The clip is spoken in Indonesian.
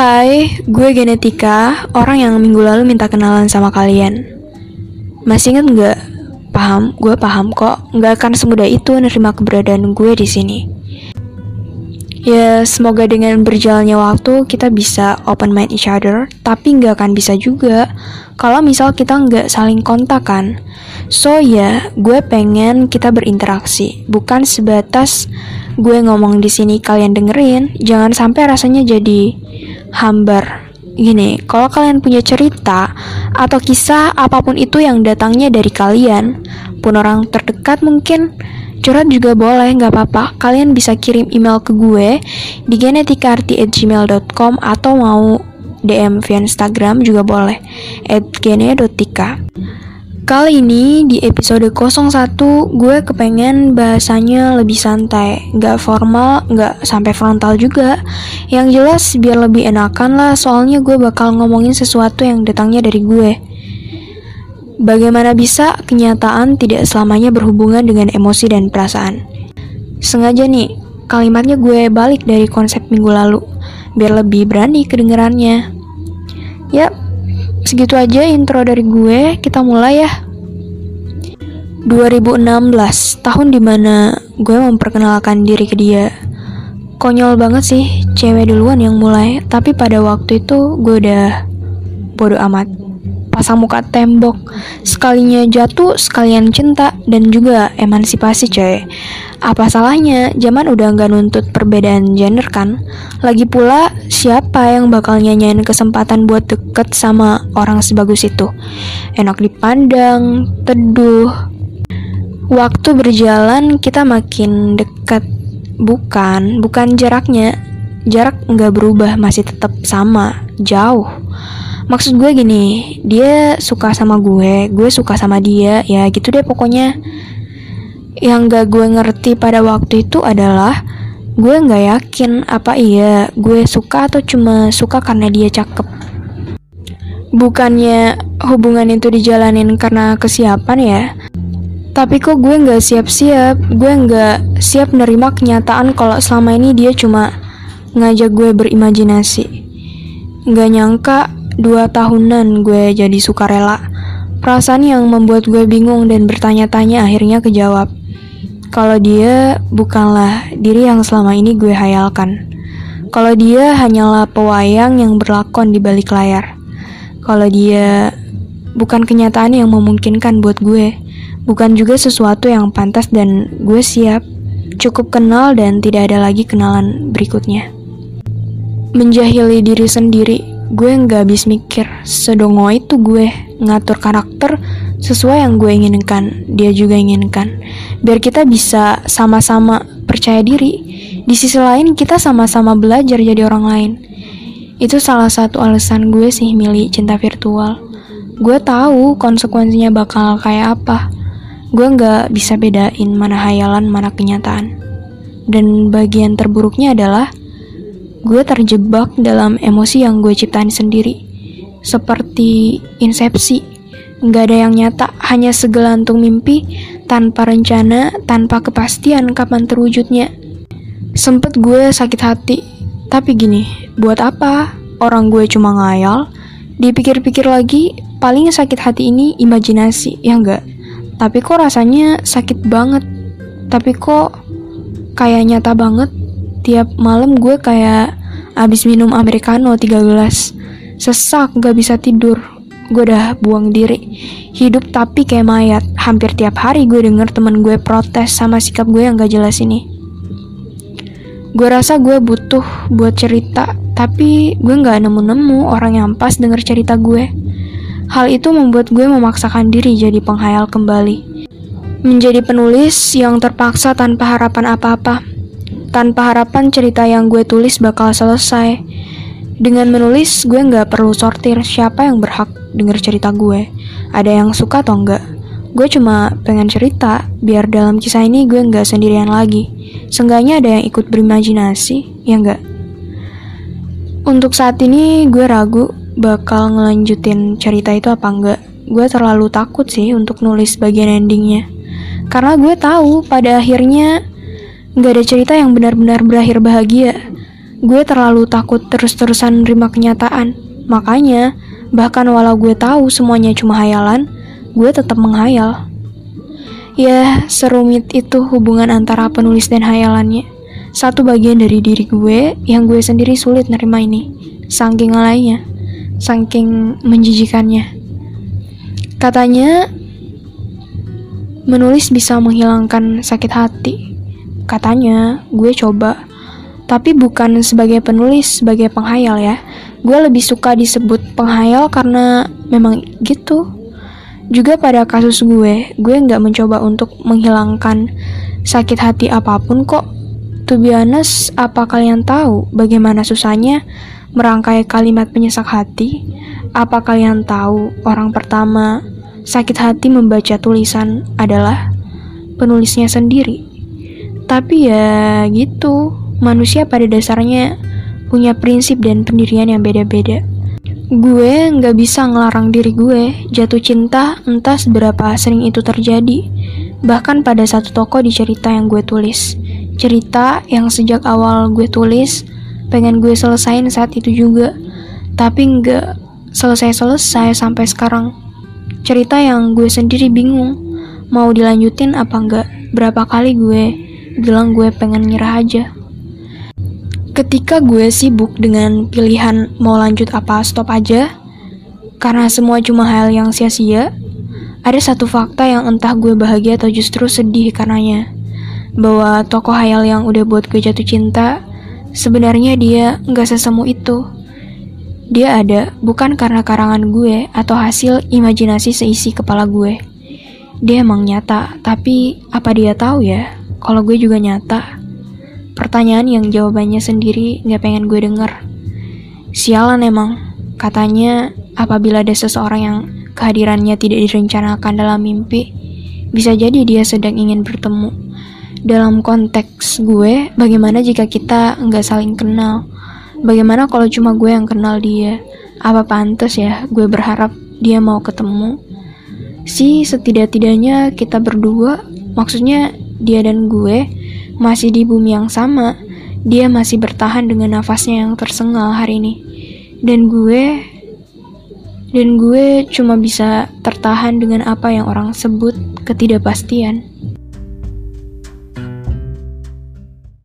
Hai, gue Genetika, orang yang minggu lalu minta kenalan sama kalian. Masih inget nggak? Paham, gue paham kok. Nggak akan semudah itu nerima keberadaan gue di sini. Ya, semoga dengan berjalannya waktu kita bisa open mind each other, tapi nggak akan bisa juga kalau misal kita nggak saling kontak kan. So ya, gue pengen kita berinteraksi, bukan sebatas gue ngomong di sini kalian dengerin. Jangan sampai rasanya jadi hambar. Gini, kalau kalian punya cerita atau kisah apa pun itu yang datangnya dari kalian, pun orang terdekat mungkin Curhat juga boleh, nggak apa-apa. Kalian bisa kirim email ke gue di genetikarti@gmail.com atau mau DM via Instagram juga boleh @gene.tika. Kali ini di episode 01 gue kepengen bahasanya lebih santai, nggak formal, nggak sampai frontal juga. Yang jelas biar lebih enakan lah, soalnya gue bakal ngomongin sesuatu yang datangnya dari gue. Bagaimana bisa kenyataan tidak selamanya berhubungan dengan emosi dan perasaan? Sengaja nih, kalimatnya gue balik dari konsep minggu lalu, biar lebih berani kedengerannya. Ya, segitu aja intro dari gue, kita mulai ya. 2016, tahun di mana gue memperkenalkan diri ke dia. Konyol banget sih, cewek duluan yang mulai, tapi pada waktu itu gue udah bodoh amat pasang muka tembok. Sekalinya jatuh sekalian cinta dan juga emansipasi coy. Apa salahnya? Zaman udah nggak nuntut perbedaan gender kan? Lagi pula siapa yang bakal nyanyain kesempatan buat deket sama orang sebagus itu? Enak dipandang teduh. Waktu berjalan kita makin dekat bukan bukan jaraknya. Jarak nggak berubah masih tetap sama jauh maksud gue gini dia suka sama gue gue suka sama dia ya gitu deh pokoknya. Yang gak gue ngerti pada waktu itu adalah gue nggak yakin apa iya gue suka atau cuma suka karena dia cakep. Bukannya hubungan itu dijalanin karena kesiapan ya tapi kok gue nggak siap-siap gue nggak siap nerima kenyataan kalau selama ini dia cuma ngajak gue berimajinasi. Nggak nyangka Dua tahunan gue jadi sukarela. Perasaan yang membuat gue bingung dan bertanya-tanya akhirnya kejawab. Kalau dia bukanlah diri yang selama ini gue hayalkan. Kalau dia hanyalah pewayang yang berlakon di balik layar. Kalau dia bukan kenyataan yang memungkinkan buat gue. Bukan juga sesuatu yang pantas dan gue siap. Cukup kenal dan tidak ada lagi kenalan berikutnya. Menjahili diri sendiri gue nggak habis mikir sedongo itu gue ngatur karakter sesuai yang gue inginkan dia juga inginkan. Biar kita bisa sama-sama percaya diri. Di sisi lain kita sama-sama belajar jadi orang lain. Itu salah satu alasan gue sih milih cinta virtual. Gue tahu konsekuensinya bakal kayak apa. Gue nggak bisa bedain mana hayalan mana kenyataan. Dan bagian terburuknya adalah gue terjebak dalam emosi yang gue ciptain sendiri. Seperti insepsi, gak ada yang nyata, hanya segelantung mimpi tanpa rencana, tanpa kepastian kapan terwujudnya. Sempet gue sakit hati, tapi gini, buat apa? Orang gue cuma ngayal, dipikir-pikir lagi, paling sakit hati ini imajinasi, ya enggak? Tapi kok rasanya sakit banget, tapi kok kayak nyata banget tiap malam gue kayak abis minum americano tiga gelas. Sesak gak bisa tidur. Gue udah buang diri. Hidup tapi kayak mayat. Hampir tiap hari gue denger temen gue protes sama sikap gue yang gak jelas ini. Gue rasa gue butuh buat cerita tapi gue gak nemu-nemu orang yang pas denger cerita gue. Hal itu membuat gue memaksakan diri jadi penghayal kembali. Menjadi penulis yang terpaksa tanpa harapan apa-apa tanpa harapan cerita yang gue tulis bakal selesai. Dengan menulis, gue nggak perlu sortir siapa yang berhak denger cerita gue. Ada yang suka atau enggak. Gue cuma pengen cerita, biar dalam kisah ini gue nggak sendirian lagi. Seenggaknya ada yang ikut berimajinasi, ya enggak? Untuk saat ini, gue ragu bakal ngelanjutin cerita itu apa enggak. Gue terlalu takut sih untuk nulis bagian endingnya. Karena gue tahu pada akhirnya Gak ada cerita yang benar-benar berakhir bahagia. Gue terlalu takut terus-terusan nerima kenyataan. Makanya, bahkan walau gue tahu semuanya cuma hayalan, gue tetap menghayal. Ya, serumit itu hubungan antara penulis dan hayalannya. Satu bagian dari diri gue yang gue sendiri sulit nerima ini. Saking alainya, saking menjijikannya. Katanya, menulis bisa menghilangkan sakit hati. Katanya, gue coba. Tapi bukan sebagai penulis, sebagai penghayal ya. Gue lebih suka disebut penghayal karena memang gitu. Juga pada kasus gue, gue nggak mencoba untuk menghilangkan sakit hati apa pun kok. To be honest, apa kalian tahu bagaimana susahnya merangkai kalimat penyesak hati? Apa kalian tahu orang pertama sakit hati membaca tulisan adalah penulisnya sendiri? Tapi ya gitu, manusia pada dasarnya punya prinsip dan pendirian yang beda-beda. Gue nggak bisa ngelarang diri gue jatuh cinta entah seberapa sering itu terjadi. Bahkan pada satu toko di cerita yang gue tulis. Cerita yang sejak awal gue tulis, pengen gue selesain saat itu juga. Tapi nggak selesai-selesai sampai sekarang. Cerita yang gue sendiri bingung, mau dilanjutin apa enggak. Berapa kali gue bilang gue pengen nyerah aja. Ketika gue sibuk dengan pilihan mau lanjut apa stop aja, karena semua cuma hal yang sia-sia, ada satu fakta yang entah gue bahagia atau justru sedih karenanya. Bahwa tokoh hayal yang udah buat gue jatuh cinta, sebenarnya dia nggak sesemu itu. Dia ada bukan karena karangan gue atau hasil imajinasi seisi kepala gue. Dia emang nyata, tapi apa dia tahu ya kalau gue juga nyata? Pertanyaan yang jawabannya sendiri gak pengen gue denger. Sialan emang, katanya apabila ada seseorang yang kehadirannya tidak direncanakan dalam mimpi, bisa jadi dia sedang ingin bertemu. Dalam konteks gue, bagaimana jika kita nggak saling kenal? Bagaimana kalau cuma gue yang kenal dia? Apa pantas ya gue berharap dia mau ketemu? Si setidak-tidaknya kita berdua, maksudnya dia dan gue, masih di bumi yang sama, dia masih bertahan dengan nafasnya yang tersengal hari ini. Dan gue dan gue cuma bisa tertahan dengan apa yang orang sebut ketidakpastian.